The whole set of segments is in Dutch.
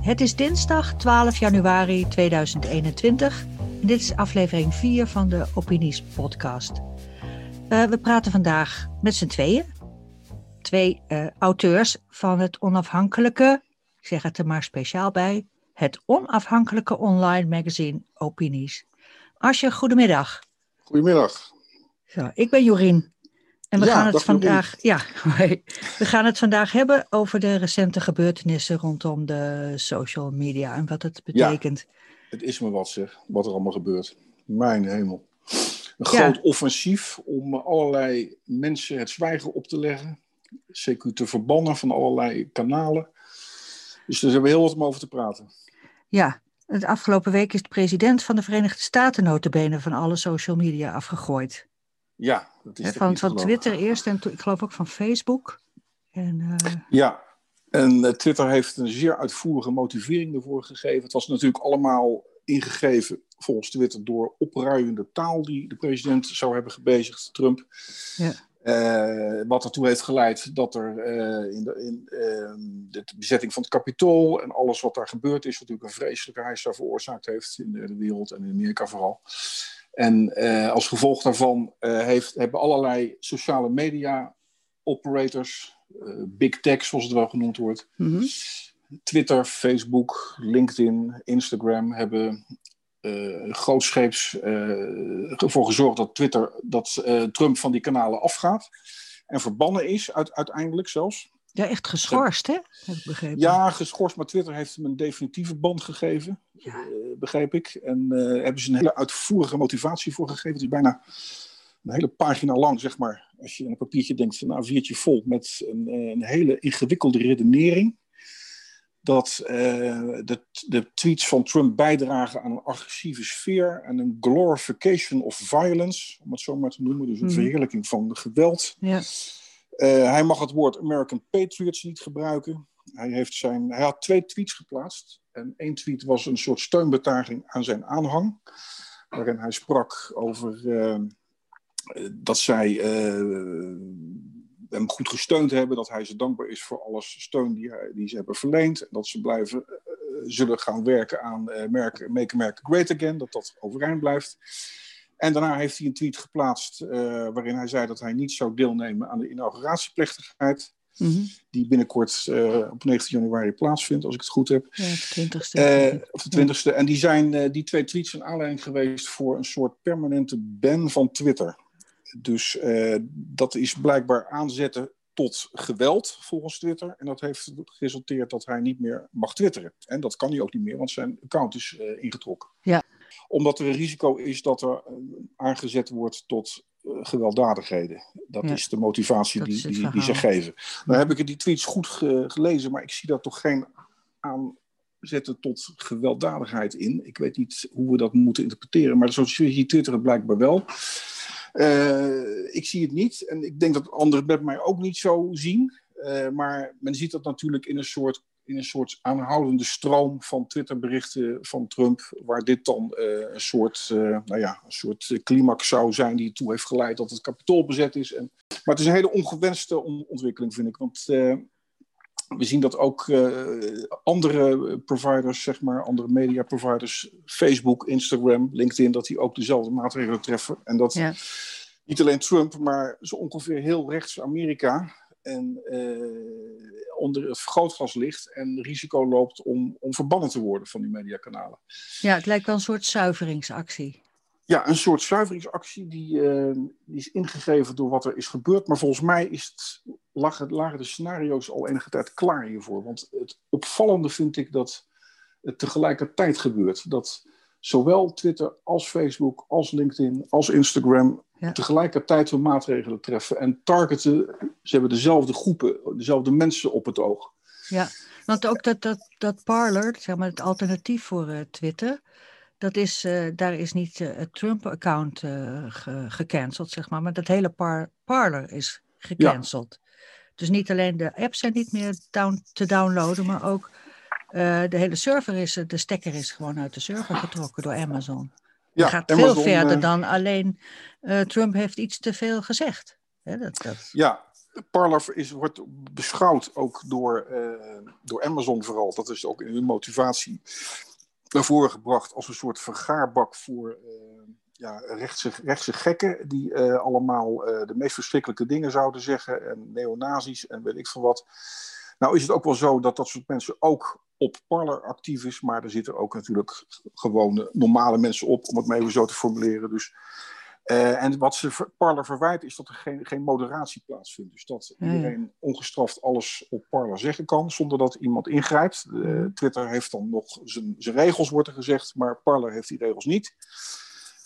Het is dinsdag 12 januari 2021 en dit is aflevering 4 van de Opinies podcast. Uh, we praten vandaag met z'n tweeën. Twee uh, auteurs van het onafhankelijke, ik zeg het er maar speciaal bij, het onafhankelijke online magazine Opinies. Asje, goedemiddag. Goedemiddag. Zo, ik ben Jorien. En we, gaan het vandaag, ja, we gaan het vandaag hebben over de recente gebeurtenissen rondom de social media en wat het betekent. Ja, het is me wat zeg, wat er allemaal gebeurt. Mijn hemel. Een groot offensief om allerlei mensen het zwijgen op te leggen. CQ te verbannen van allerlei kanalen. Dus daar hebben we heel wat om over te praten. Ja, het afgelopen week is de president van de Verenigde Staten notabene van alle social media afgegooid. Ja, dat is van, van Twitter eerst en ik geloof ook van Facebook. En, uh... Ja, en uh, Twitter heeft een zeer uitvoerige motivering ervoor gegeven. Het was natuurlijk allemaal ingegeven volgens Twitter door opruiende taal die de president zou hebben gebezigd, Trump. Ja. Uh, wat ertoe heeft geleid dat er uh, in, de, in uh, de bezetting van het kapitool en alles wat daar gebeurd is, natuurlijk een vreselijke heisa veroorzaakt heeft in de, de wereld en in Amerika vooral. En uh, als gevolg daarvan uh, heeft, hebben allerlei sociale media operators, uh, big tech zoals het wel genoemd wordt, mm -hmm. Twitter, Facebook, LinkedIn, Instagram hebben grootscheeps ervoor gezorgd dat Twitter, dat Trump van die kanalen afgaat en verbannen is uit, uiteindelijk zelfs. Ja, echt geschorst, hè? Heb ik begrepen. Ja, geschorst, maar Twitter heeft hem een definitieve band gegeven, ja. uh, begreep ik. En uh, hebben ze een hele uitvoerige motivatie voor gegeven. Het is bijna een hele pagina lang, zeg maar. Als je een papiertje denkt nou, viertje vol met een, een hele ingewikkelde redenering. Dat uh, de, de, tweets van Trump bijdragen aan een agressieve sfeer en een glorification of violence, om het zo maar te noemen. Dus een mm. verheerlijking van geweld. Ja. Hij mag het woord American Patriots niet gebruiken. Hij, heeft zijn, hij had twee tweets geplaatst. En één tweet was een soort steunbetuiging aan zijn aanhang. Waarin hij sprak over uh, dat zij uh, hem goed gesteund hebben. Dat hij ze dankbaar is voor alle steun die, hij, die ze hebben verleend. En dat ze blijven, zullen gaan werken aan Make America Great Again. Dat dat overeind blijft. En daarna heeft hij een tweet geplaatst uh, waarin hij zei dat hij niet zou deelnemen aan de inauguratieplechtigheid. Mm -hmm. Die binnenkort uh, op 19 januari plaatsvindt, als ik het goed heb. Ja, de 20ste. Uh, of de 20ste. Ja. En die, zijn, die twee tweets zijn aanleiding geweest voor een soort permanente ban van Twitter. Dus dat is blijkbaar aanzetten tot geweld volgens Twitter. En dat heeft geresulteerd dat hij niet meer mag twitteren. En dat kan hij ook niet meer, want zijn account is ingetrokken. Ja omdat er een risico is dat er aangezet wordt tot uh, gewelddadigheden. Dat ja. is de motivatie dat die, die, die, ze geven. Nou heb ik die tweets goed ge gelezen, maar ik zie daar toch geen aanzetten tot gewelddadigheid in. Ik weet niet hoe we dat moeten interpreteren, maar zo zie Twitter het blijkbaar wel. Uh, ik zie het niet en ik denk dat anderen met mij ook niet zo zien. Uh, maar men ziet dat natuurlijk in een soort in een soort aanhoudende stroom van Twitterberichten van Trump, waar dit dan uh, een soort, uh, nou ja, een soort climax zou zijn die ertoe heeft geleid dat het kapitool bezet is. En, maar het is een hele ongewenste ontwikkeling, vind ik. Want uh, we zien dat ook andere providers, zeg maar, andere media providers, Facebook, Instagram, LinkedIn, dat die ook dezelfde maatregelen treffen. En dat ja. niet alleen Trump, maar zo ongeveer heel rechts Amerika en uh, onder het vergrootglas ligt en risico loopt om, om verbannen te worden van die mediakanalen. Ja, het lijkt wel een soort zuiveringsactie. Ja, een soort zuiveringsactie die, uh, die is ingegeven door wat er is gebeurd. Maar volgens mij is het, lagen, lagen de scenario's al enige tijd klaar hiervoor. Want het opvallende vind ik dat het tegelijkertijd gebeurt. Dat zowel Twitter als Facebook als LinkedIn als Instagram ja. tegelijkertijd hun maatregelen treffen en targeten. Ze hebben dezelfde groepen, dezelfde mensen op het oog. Ja, want ook dat, dat, dat Parler, zeg maar het alternatief voor uh, Twitter, dat is, uh, daar is niet uh, het Trump-account ge gecanceld, zeg maar, maar dat hele par Parler is gecanceld. Ja. Dus niet alleen de apps zijn niet meer down te downloaden, maar ook de hele server is, de stekker is gewoon uit de server getrokken door Amazon. Ja, gaat veel Amazon, verder dan alleen uh, Trump heeft iets te veel gezegd. dat, dat... Ja, Parler is, wordt beschouwd ook door, door Amazon vooral. Dat is ook in hun motivatie naar voren gebracht als een soort vergaarbak voor ja, rechtse, rechtse gekken die allemaal de meest verschrikkelijke dingen zouden zeggen en neonazis en weet ik veel wat. Nou is het ook wel zo dat dat soort mensen ook op Parler actief is, maar er zitten ook natuurlijk gewone normale mensen op, om het maar even zo te formuleren. Dus, uh, en wat ze Parler verwijt is dat er geen, geen moderatie plaatsvindt. Dus dat iedereen ongestraft alles op Parler zeggen kan, zonder dat iemand ingrijpt. Uh, Twitter heeft dan nog zijn, regels, wordt er gezegd, maar Parler heeft die regels niet.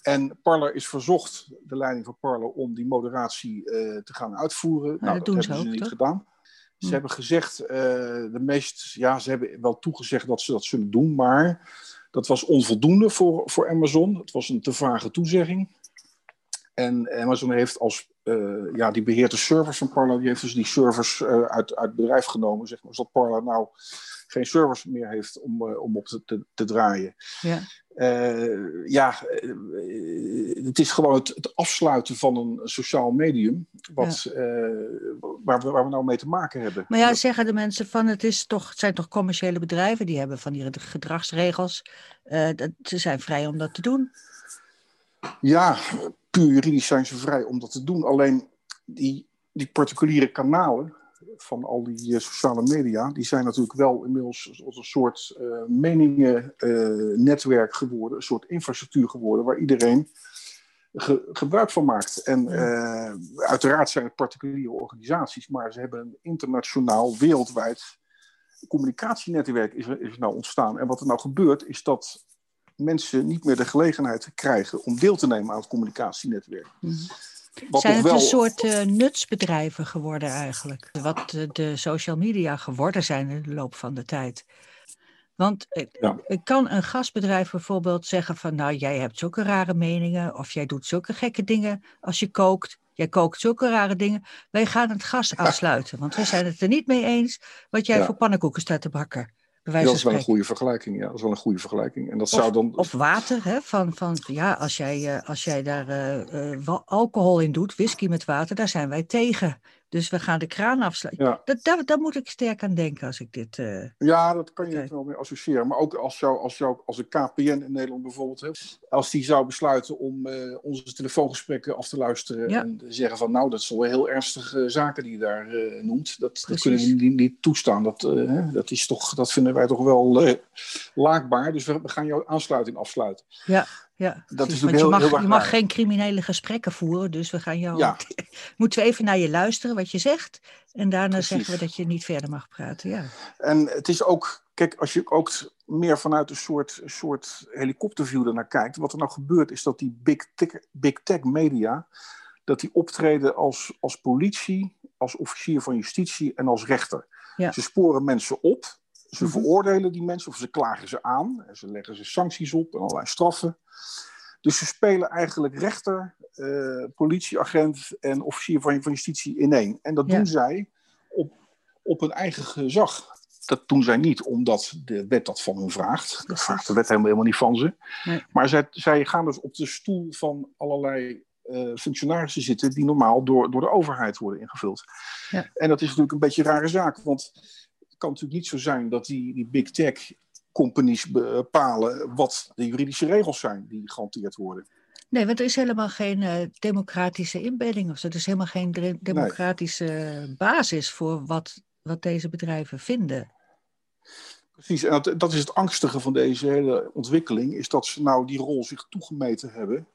En Parler is verzocht, de leiding van Parler, om die moderatie uh, te gaan uitvoeren. nou, dat, dat hebben ze niet gedaan. Ze hm. hebben gezegd, uh, de meest, ja, ze hebben wel toegezegd dat ze dat zullen doen, maar dat was onvoldoende voor, voor Amazon. Het was een te vage toezegging. En Amazon heeft als, uh, ja, die beheert de servers van Parler, die heeft dus die servers uh, uit, uit bedrijf genomen, zeg maar, zodat Parler nou geen servers meer heeft om, om op te, te, te draaien. Ja. Ja, het is gewoon het, het, afsluiten van een sociaal medium wat, ja. waar, we, waar we nou mee te maken hebben. Maar ja, zeggen de mensen van het, is toch, het zijn toch commerciële bedrijven, die hebben van die gedragsregels. Dat, ze zijn vrij om dat te doen. Ja, puur juridisch zijn ze vrij om dat te doen. Alleen die, die particuliere kanalen, van al die uh, sociale media, die zijn natuurlijk wel inmiddels als een soort uh, meningennetwerk uh, geworden, een soort infrastructuur geworden, waar iedereen ge gebruik van maakt. En uiteraard zijn het particuliere organisaties, maar ze hebben een internationaal, wereldwijd communicatienetwerk is is er nou ontstaan. En wat er nou gebeurt, is dat mensen niet meer de gelegenheid krijgen om deel te nemen aan het communicatienetwerk. Mm -hmm. Wat Zijn het wel... een soort uh, nutsbedrijven geworden eigenlijk? Wat uh, de social media geworden zijn in de loop van de tijd. Want ja. ik kan een gasbedrijf bijvoorbeeld zeggen van... nou, jij hebt zulke rare meningen... of jij doet zulke gekke dingen als je kookt. Jij kookt zulke rare dingen. Wij gaan het gas afsluiten, want wij zijn het er niet mee eens... wat jij ja. voor pannenkoeken staat te bakken dat is wel een goede vergelijking. Ja, dat is wel een goede vergelijking. En dat of, zou dan... of water, hè? Van, van, ja, als jij, uh, als jij daar uh, alcohol in doet, whisky met water, daar zijn wij tegen. Dus we gaan de kraan afsluiten. Ja. Dat, daar, daar moet ik sterk aan denken als ik dit. Uh, ja, dat kan je wel mee associëren. Maar ook als, jou, als, jou, als een KPN in Nederland bijvoorbeeld, als die zou besluiten om uh, onze telefoongesprekken af te luisteren ja. en zeggen van nou, dat zijn wel heel ernstige zaken die je daar uh, noemt. Dat, dat, kunnen we niet, niet toestaan. Dat, dat, is toch, dat vinden wij toch wel laakbaar. Dus we, we gaan jouw aansluiting afsluiten. Ja. Ja, dat is heel, je, mag, heel je mag geen criminele gesprekken voeren, dus we gaan jou. Ja. Moeten we even naar je luisteren wat je zegt. En daarna precies. zeggen we dat je niet verder mag praten. Ja. En het is ook, kijk, als je ook meer vanuit een soort, soort helikopterview ernaar kijkt. Wat er nou gebeurt, is dat die big tech, big tech media. dat die optreden als, als politie, als officier van justitie en als rechter. Ja. Ze sporen mensen op. Ze -hmm. veroordelen die mensen of ze klagen ze aan. En ze leggen ze sancties op en allerlei straffen. Dus ze spelen eigenlijk rechter, uh, politieagent en officier van, van justitie in één. En dat ja. doen zij op, op hun eigen gezag. Dat doen zij niet omdat de wet dat van hun vraagt. Dat vraagt de wet helemaal, helemaal niet van ze. Nee. Maar zij, zij gaan dus op de stoel van allerlei uh, functionarissen zitten die normaal door, door de overheid worden ingevuld. Ja. En dat is natuurlijk een beetje een rare zaak. Want kan natuurlijk niet zo zijn dat die, die big tech companies bepalen wat de juridische regels zijn die gehanteerd worden. Nee, want er is helemaal geen uh, democratische inbedding of zo. Er is helemaal geen de democratische nee. basis voor wat, wat deze bedrijven vinden. Precies, en dat, dat, is het angstige van deze hele ontwikkeling, is dat ze nou die rol zich toegemeten hebben.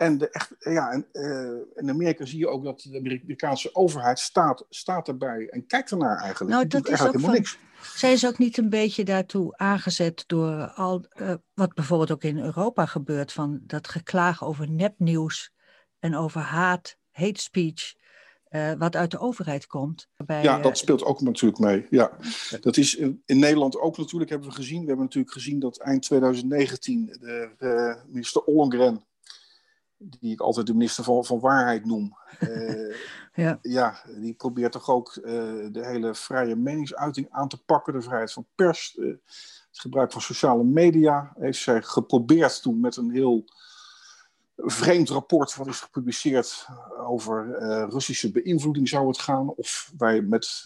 En, de echt, ja, en uh, in Amerika zie je ook dat de Amerikaanse overheid staat, staat erbij en kijkt ernaar eigenlijk. Nou, dat is ook van, niks. Zij is ook niet een beetje daartoe aangezet door al, uh, wat bijvoorbeeld ook in Europa gebeurt, van dat geklaag over nepnieuws en over haat, hate speech. Uh, wat uit de overheid komt. Bij, ja, dat speelt ook natuurlijk mee. Ja. Dat is in, in, Nederland ook natuurlijk, hebben we gezien. We hebben natuurlijk gezien dat eind 2019 de, de minister Ollongren die ik altijd de minister van, van Waarheid noem. Uh, ja. ja, die probeert toch ook uh, de hele vrije meningsuiting aan te pakken, de vrijheid van pers, uh, het gebruik van sociale media. Heeft zij geprobeerd toen met een heel vreemd rapport wat is gepubliceerd over Russische beïnvloeding zou het gaan. Of, wij met,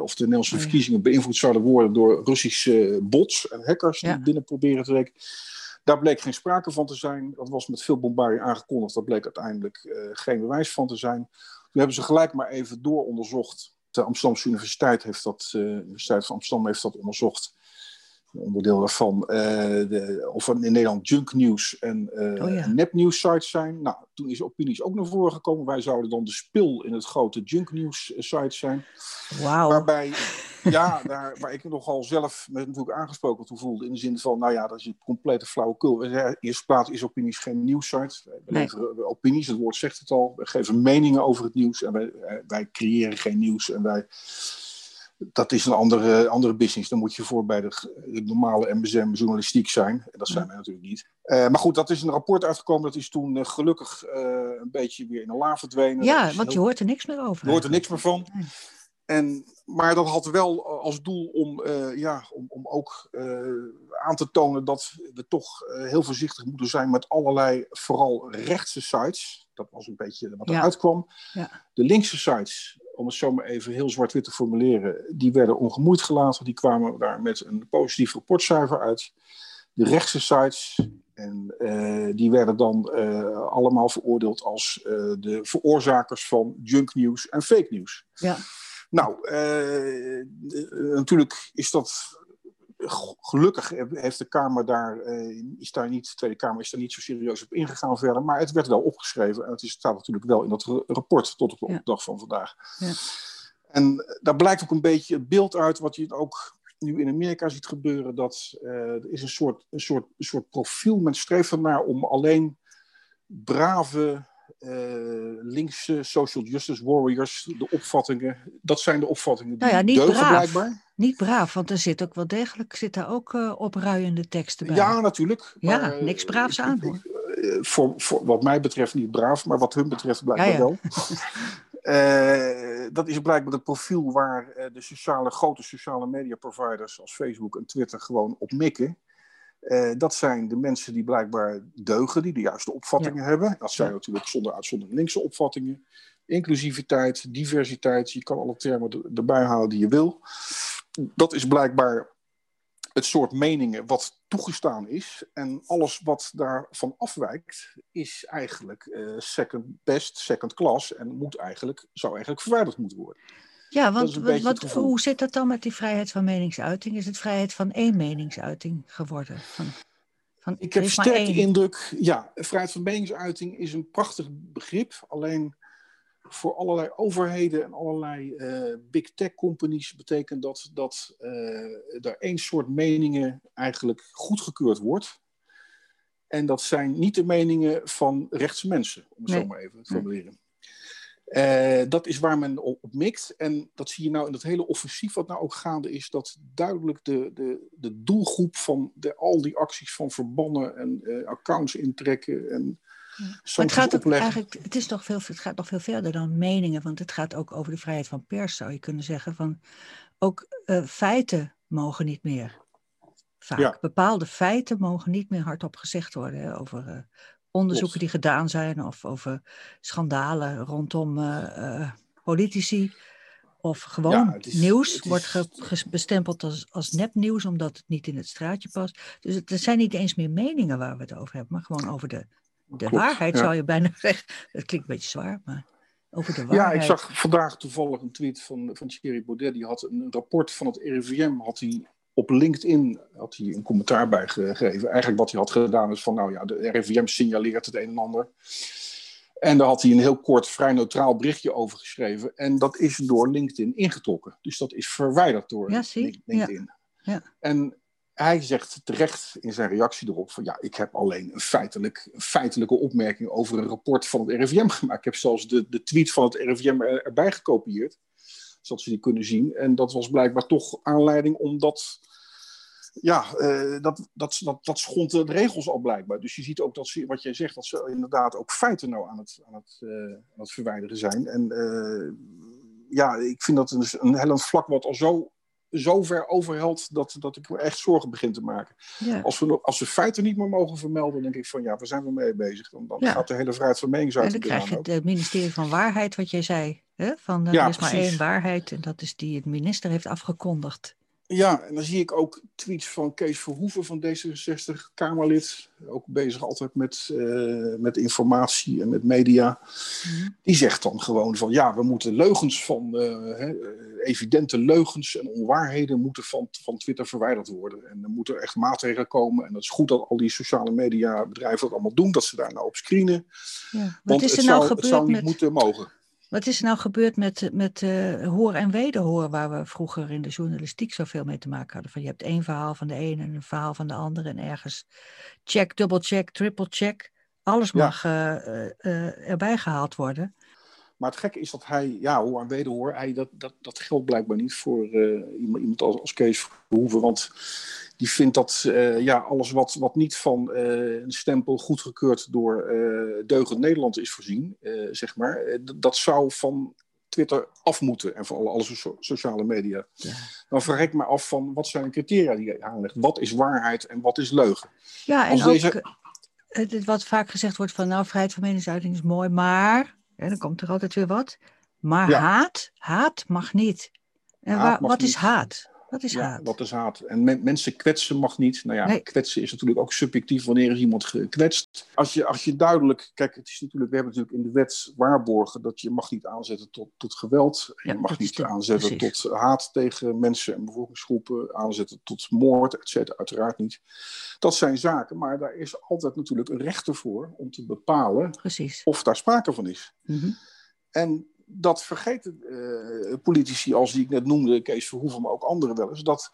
of de Nederlandse verkiezingen beïnvloed zouden worden door Russische bots en hackers die binnen proberen te werken. Daar bleek geen sprake van te zijn. Dat was met veel bombardie aangekondigd. Dat bleek uiteindelijk geen bewijs van te zijn. Toen hebben ze gelijk maar even dooronderzocht. De Amsterdamse Universiteit heeft dat, uh, Universiteit van Amsterdam heeft dat onderzocht. Een onderdeel daarvan. Uh, de, of in Nederland junknieuws en uh, oh, ja. nepnieuws sites zijn. Nou, toen is opinies ook naar voren gekomen. Wij zouden dan de spil in het grote junknieuws site zijn. Wauw. Waarbij ja, daar, waar ik nogal zelf me natuurlijk aangesproken toe voelde. In de zin van, nou ja, dat is een complete flauwekul. In eerste plaats is Opinies geen nieuwssite. We leveren opinies, het woord zegt het al. We geven meningen over het nieuws en wij, eh, wij creëren geen nieuws. En wij, dat is een andere, andere business. Dan moet je voor bij de, de normale MBSM journalistiek zijn. En dat zijn wij natuurlijk niet. Uh, maar goed, dat is een rapport uitgekomen. Dat is toen uh, gelukkig uh, een beetje weer in de la verdwenen. Ja, want je hoort er niks meer over. Je hoort er niks meer van. Nee. En, maar dat had wel als doel om, ja, om, om ook aan te tonen dat we toch heel voorzichtig moeten zijn met allerlei, vooral rechtse sites. Dat was een beetje wat eruit ja. kwam. Ja. De linkse sites, om het zo maar even heel zwart-wit te formuleren, die werden ongemoeid gelaten. Die kwamen daar met een positief rapportcijfer uit. De rechtse sites, en die werden dan allemaal veroordeeld als de veroorzakers van junknieuws en fake nieuws. Ja. Nou, natuurlijk is dat gelukkig heeft de Kamer daar, uh, is daar niet, de Tweede Kamer is daar niet zo serieus op ingegaan verder, maar het werd wel opgeschreven en het is, staat natuurlijk wel in dat rapport tot op de ja. dag van vandaag. Ja. En daar blijkt ook een beetje het beeld uit wat je ook nu in Amerika ziet gebeuren, dat uh, er is een soort, een, soort, een soort profiel, men streeft ernaar om alleen brave uh, linkse social justice warriors, de opvattingen, dat zijn de opvattingen die nou ja, niet deugen braaf. blijkbaar. Niet braaf, want er zit ook wel degelijk zit daar ook uh, opruiende teksten bij. Ja, natuurlijk. Ja, maar, niks braafs aan hoor. Voor, voor wat mij betreft niet braaf, maar wat hun betreft blijkbaar ja, ja. wel. Uh, dat is blijkbaar het profiel waar de sociale, grote sociale media providers als Facebook en Twitter gewoon op mikken. Uh, dat zijn de mensen die blijkbaar deugen, die de juiste opvattingen ja. hebben. Dat zijn ja. natuurlijk zonder uitzondering linkse opvattingen. Inclusiviteit, diversiteit, je kan alle termen erbij halen die je wil. Dat is blijkbaar het soort meningen wat toegestaan is. En alles wat daarvan afwijkt, is eigenlijk uh, second best, second class. En moet eigenlijk, zou eigenlijk verwijderd moeten worden. Ja, want wat, wat, hoe zit dat dan met die vrijheid van meningsuiting? Is het vrijheid van één meningsuiting geworden? Van, van, ik heb sterk de indruk, ja, vrijheid van meningsuiting is een prachtig begrip. Alleen voor allerlei overheden en allerlei uh, big tech companies betekent dat dat uh, er één soort meningen eigenlijk goedgekeurd wordt. En dat zijn niet de meningen van rechtse mensen, om het nee. zo maar even te formuleren. Uh, dat is waar men op, mikt. En dat zie je nou in dat hele offensief wat nou ook gaande is. Dat duidelijk de, de, de doelgroep van de, al die acties van verbannen en uh, accounts intrekken en ja. het gaat ook eigenlijk, het, is toch veel, het gaat nog veel verder dan meningen. Want het gaat ook over de vrijheid van pers, zou je kunnen zeggen. Van, ook uh, feiten mogen niet meer. Vaak. Ja. Bepaalde feiten mogen niet meer hardop gezegd worden hè, over, onderzoeken die gedaan zijn of over schandalen rondom uh, uh, politici. Of gewoon ja, het is, nieuws is, wordt ge, bestempeld als, als nepnieuws, omdat het niet in het straatje past. Dus het, het, zijn niet eens meer meningen waar we het over hebben, maar gewoon over de, de Klopt, waarheid, ja. zou je bijna zeggen. Dat klinkt een beetje zwaar, maar over de waarheid. Ja, ik zag vandaag toevallig een tweet van, van Thierry Baudet. Die had een rapport van het RIVM had hij op LinkedIn had hij een commentaar bij gegeven. Eigenlijk wat hij had gedaan is van, nou ja, de RIVM signaleert het een en ander. En daar had hij een heel kort, vrij neutraal berichtje over geschreven. En dat is door LinkedIn ingetrokken. Dus dat is verwijderd door ja, LinkedIn. Ja. Ja. En hij zegt terecht in zijn reactie erop van ja, ik heb alleen een, feitelijk, een feitelijke opmerking over een rapport van het RIVM gemaakt. Ik heb zelfs de, de tweet van het RIVM er, erbij gekopieerd zodat ze die kunnen zien. En dat was blijkbaar toch aanleiding omdat. Ja, uh, dat, dat, dat, dat schond de regels al blijkbaar. Dus je ziet ook dat ze, wat jij zegt, dat ze inderdaad ook feiten nou aan het, aan het, uh, aan het verwijderen zijn. En uh, ja, ik vind dat een, een hellend vlak wat al zo zo ver overhelt dat, dat ik me echt zorgen begin te maken. Ja. Als, we, als we feiten niet meer mogen vermelden, denk ik van ja, waar zijn we mee bezig? Dan, dan gaat de hele vrijheid van meningsuiting En dan krijg je het ministerie van Waarheid, wat jij zei. Hè? Van, er is maar één waarheid en dat is die het minister heeft afgekondigd. Ja, en dan zie ik ook tweets van Kees Verhoeven van D66, Kamerlid. Ook bezig altijd met, uh, met informatie en met media. Die zegt dan gewoon van ja, we moeten leugens van, uh, evidente leugens en onwaarheden moeten van, van Twitter verwijderd worden. En er moeten echt maatregelen komen. En dat is goed dat al die sociale media bedrijven dat allemaal doen, dat ze daar nou op screenen. Ja. Wat Want is er het, nou zou, het zou niet met... moeten mogen. Wat is er nou gebeurd met, met uh, hoor en wederhoor, waar we vroeger in de journalistiek zoveel mee te maken hadden? Van je hebt één verhaal van de ene en een verhaal van de andere en ergens check, double check, triple check. Alles mag uh, uh, erbij gehaald worden. Maar het gekke is dat hij, ja, hoor en wederhoor, hij, dat, dat, dat geldt blijkbaar niet voor iemand, iemand als, als Kees Verhoeven. Want die vindt dat uh, ja, alles wat, wat niet van uh, een stempel goedgekeurd door uh, Deugend Nederland is voorzien, zeg maar, dat zou van Twitter af moeten en van alle, alle sociale media. Ja. Dan vraag ik me af van wat zijn de criteria die je aanlegt? Wat is waarheid en wat is leugen? Ja, en Als ook deze... wat vaak gezegd wordt van nou, vrijheid van meningsuiting is mooi, maar, en dan komt er altijd weer wat, maar haat, haat mag niet. En haat wat is haat? Wat is ja, haat? Wat is haat? En mensen kwetsen mag niet. Nou ja, kwetsen is natuurlijk ook subjectief wanneer is iemand gekwetst. Als je, als je duidelijk, kijk, het is natuurlijk, we hebben natuurlijk in de wet waarborgen dat je mag niet aanzetten tot, tot geweld. Ja, je mag niet aanzetten tot haat tegen mensen en bevolkingsgroepen, aanzetten tot moord, et cetera. Uiteraard niet. Dat zijn zaken, maar daar is altijd natuurlijk een rechter voor om te bepalen precies. of daar sprake van is. Mm En dat vergeten uh, politici als die ik net noemde, Kees Verhoeven, maar ook anderen wel eens, dat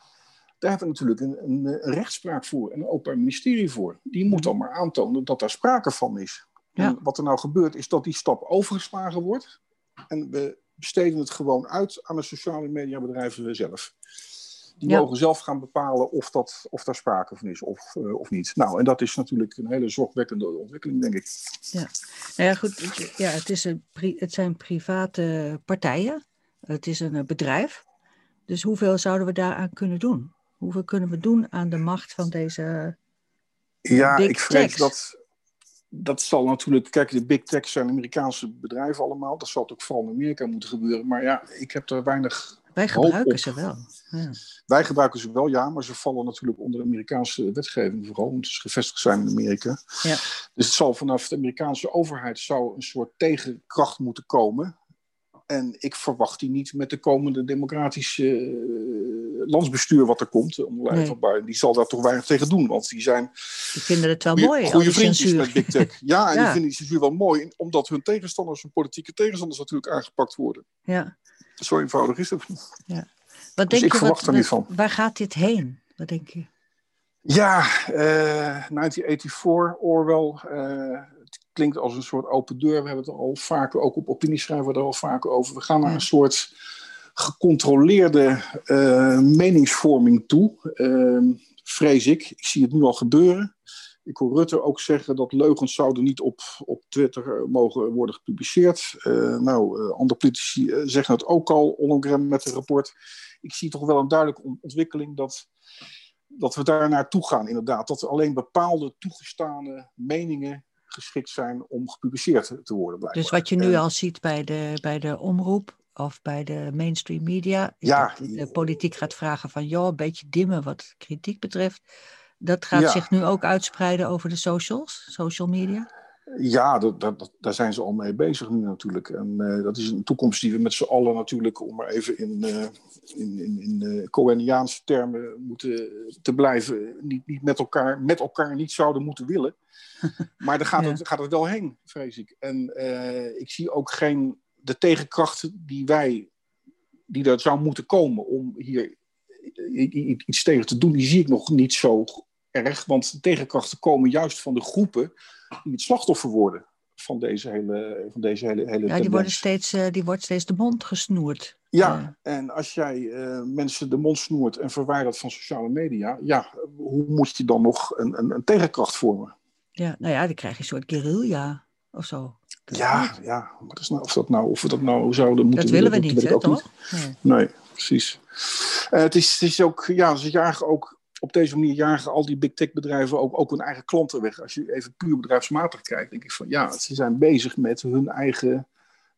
daar hebben we natuurlijk een, een, rechtspraak voor en een openbaar ministerie voor. Die moet dan maar aantonen dat daar sprake van is. En wat er nou gebeurt is dat die stap overgeslagen wordt en we besteden het gewoon uit aan de sociale mediabedrijven zelf. Die mogen zelf gaan bepalen of, dat, of daar sprake van is of, uh, of niet. Nou, en dat is natuurlijk een hele zorgwekkende ontwikkeling, denk ik. Ja, nou ja, goed. Ja, het, is een, het zijn private partijen. Het is een bedrijf. Dus hoeveel zouden we daaraan kunnen doen? Hoeveel kunnen we doen aan de macht van deze. Ja, ik vrees dat. Dat zal natuurlijk. Kijk, de big tech zijn Amerikaanse bedrijven allemaal. Dat zal ook vooral in Amerika moeten gebeuren. Maar ja, ik heb er weinig wij gebruiken ze wel. Ja. Wij gebruiken ze wel, ja, maar ze vallen natuurlijk onder de Amerikaanse wetgeving vooral, omdat ze gevestigd zijn in Amerika. Ja. Dus het zal vanaf de Amerikaanse overheid zou een soort tegenkracht moeten komen. En ik verwacht die niet met de komende democratische uh, landsbestuur wat er komt. Nee. Biden. Die zal daar toch weinig tegen doen. Want die zijn. Die vinden het wel mooi. Goede vriendjes met Big Tech. Ja, en die vinden die censuur wel mooi. Omdat hun tegenstanders, hun politieke tegenstanders natuurlijk aangepakt worden. Ja. Zo eenvoudig is het. Ja. Wat dus denk je, wat, er niet van. Waar gaat dit heen? Wat denk je? Ja, uh, 1984, Orwell. Uh, het klinkt als een soort open deur. We hebben het al vaker, ook op opinieschrijven we er al vaker over. We gaan naar een soort gecontroleerde uh, meningsvorming toe. Uh, vrees ik. Ik zie het nu al gebeuren. Ik hoor Rutte ook zeggen dat leugens zouden niet op, op Twitter eh, mogen worden gepubliceerd. Uh, nou, uh, andere politici zeggen het ook al, Ollongren met het rapport. Ik zie toch wel een duidelijke ontwikkeling dat, dat we daar naartoe gaan, inderdaad. Dat er alleen bepaalde toegestane meningen geschikt zijn om gepubliceerd te worden. Blijkbaar. Dus wat je nu al ziet bij de, bij de omroep of bij de mainstream media, is ja, dat de politiek gaat vragen van, joh, een beetje dimmen wat kritiek betreft dat gaat zich nu ook uitspreiden over de socials, social media? Ja, dat, dat, daar zijn ze al mee bezig nu natuurlijk. En uh, dat is een toekomst die we met z'n allen natuurlijk, om maar even in, uh, in, in, in uh, Coeniaanse termen moeten te blijven, niet, niet met, elkaar, met elkaar niet zouden moeten willen. Maar daar gaat, het, gaat het wel heen, vrees ik. En ik zie ook geen, de tegenkracht die wij, die er zou moeten komen om hier iets tegen te doen, die zie ik nog niet zo erg, want de tegenkrachten komen juist van de groepen die het slachtoffer worden van deze hele, van deze hele, hele Ja, die, worden steeds, uh, die wordt steeds de mond gesnoerd. Ja, en als jij uh, mensen de mond snoert en verwijdert van sociale media, ja, hoe moet je dan nog een, een, een tegenkracht vormen? Ja, nou ja, dan krijg je een soort guerrilla of zo. ja, ja, maar is nou, of, dat nou, of we dat nou zouden moeten Dat willen we niet, hè, toch? Nee. nee. precies. Uh, het, is, het is ook, ja, ze jagen ook op deze manier jagen al die big tech bedrijven ook, ook hun eigen klanten weg. Als je even puur bedrijfsmatig kijkt, denk ik van ja, ze zijn bezig met hun eigen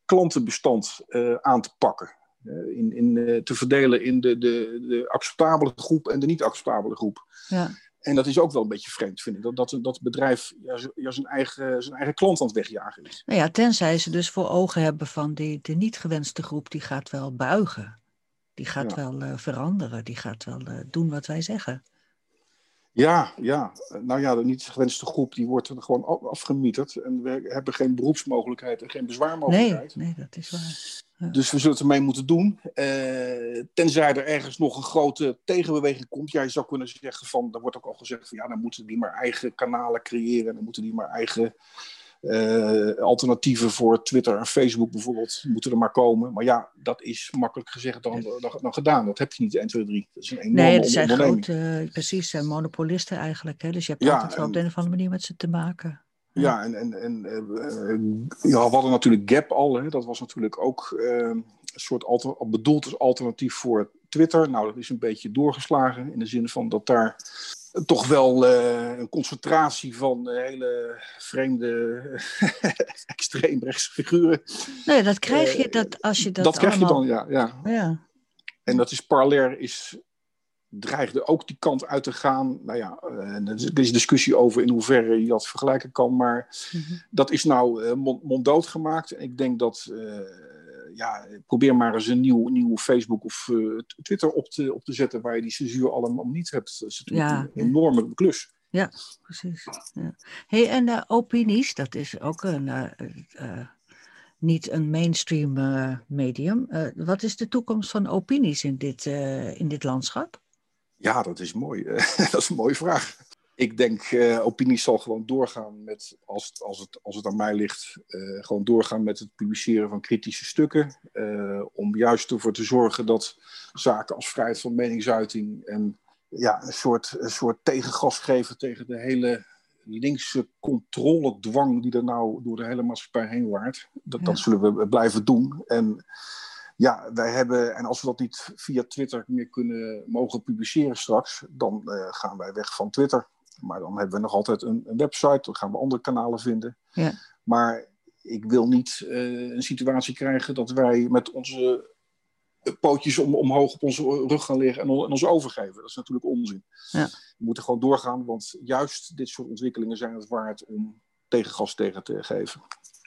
klantenbestand uh, aan te pakken. Uh, in, in, uh, te verdelen in de, de, de acceptabele groep en de niet acceptabele groep. Ja. En dat is ook wel een beetje vreemd, vind ik. Dat, dat, dat het bedrijf ja, ja, zijn, eigen, zijn eigen klant aan het wegjagen is. Nou ja, tenzij ze dus voor ogen hebben van die, de niet gewenste groep, die gaat wel buigen. Die gaat ja. wel uh, veranderen. Die gaat wel uh, doen wat wij zeggen. Ja, ja. Nou ja, de niet gewenste groep die wordt er gewoon afgemieterd. En we hebben geen beroepsmogelijkheid en geen bezwaarmogelijkheid. Nee, nee dat is waar. Ja. Dus we zullen het ermee moeten doen. Uh, tenzij er ergens nog een grote tegenbeweging komt. Jij zou kunnen zeggen van, er wordt ook al gezegd van ja, dan moeten die maar eigen kanalen creëren. Dan moeten die maar eigen uh, alternatieven voor Twitter en Facebook bijvoorbeeld moeten er maar komen. Maar ja, dat is makkelijk gezegd dan, dan, dan gedaan. Dat heb je niet 1, 2, 3. Dat is een enorme Nee, het zijn grote, uh, precies, zijn monopolisten eigenlijk. Hè? Dus je hebt ja, altijd wel op de een of andere manier met ze te maken. Ja, en, en, en uh, ja, we hadden natuurlijk Gap al. Hè? Dat was natuurlijk ook een soort alter, bedoeld als alternatief voor Twitter. Nou, dat is een beetje doorgeslagen in de zin van dat daar toch wel uh, een concentratie van uh, hele vreemde, extreemrechtse figuren. Nee, dat krijg je dat als je dat. Dat krijg je dan, ja, ja. ja. En dat is parallel is dreigde ook die kant uit te gaan. Nou ja, er is discussie over in hoeverre je dat vergelijken kan, maar mm -hmm. dat is nou uh, monddood gemaakt. En ik denk dat uh, ja, probeer maar eens een nieuw, nieuw Facebook of uh, Twitter op te, op te zetten waar je die censuur allemaal niet hebt. Dat is natuurlijk ja. een enorme klus. Ja, precies. Ja. Hey, en de opinies, dat is ook een, niet een mainstream medium. wat is de toekomst van opinies in dit, in dit landschap? Ja, dat is mooi. dat is een mooie vraag ik denk, uh, opinie zal gewoon doorgaan met, als het, als het, als het aan mij ligt, uh, gewoon doorgaan met het publiceren van kritische stukken. Uh, om juist ervoor te zorgen dat zaken als vrijheid van meningsuiting en ja, een soort, een soort tegengas geven tegen de hele linkse controledwang die er nou door de hele maatschappij heen waart. Dat, ja. dat zullen we blijven doen. En ja, wij hebben, en als we dat niet via Twitter meer kunnen mogen publiceren straks, dan gaan wij weg van Twitter. Maar dan hebben we nog altijd een, een website, dan gaan we andere kanalen vinden. Ja. Maar ik wil niet uh, een situatie krijgen dat wij met onze pootjes om, omhoog op onze rug gaan liggen en, en ons overgeven. Dat is natuurlijk onzin. Ja. We moeten gewoon doorgaan, want juist dit soort ontwikkelingen zijn het waard om tegengas tegen te geven.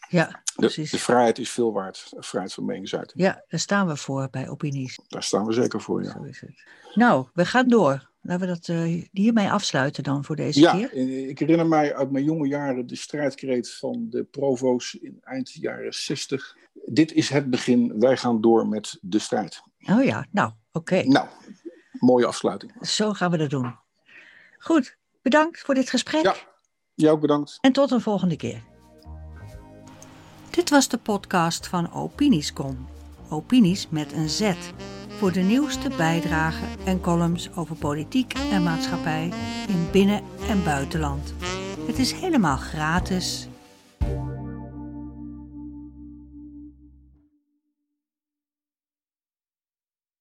Ja, precies. De, de, vrijheid is veel waard, vrijheid van meningsuiting. Ja, daar staan we voor bij opinies. Daar staan we zeker voor, ja. Zo is het. Nou, we gaan door. Laten we dat uh, hiermee afsluiten dan voor deze ja, keer. Ja, ik herinner mij uit mijn jonge jaren de strijdkreet van de provo's in eind jaren 60. Dit is het begin, wij gaan door met de strijd. Oh ja, nou, oké. Okay. Nou, mooie afsluiting. Zo gaan we dat doen. Goed, bedankt voor dit gesprek. Ja, jij ook bedankt. En tot een volgende keer. Dit was de podcast van Opiniescom. Opinies met een Z voor de nieuwste bijdragen en columns over politiek en maatschappij in binnen- en buitenland. Het is helemaal gratis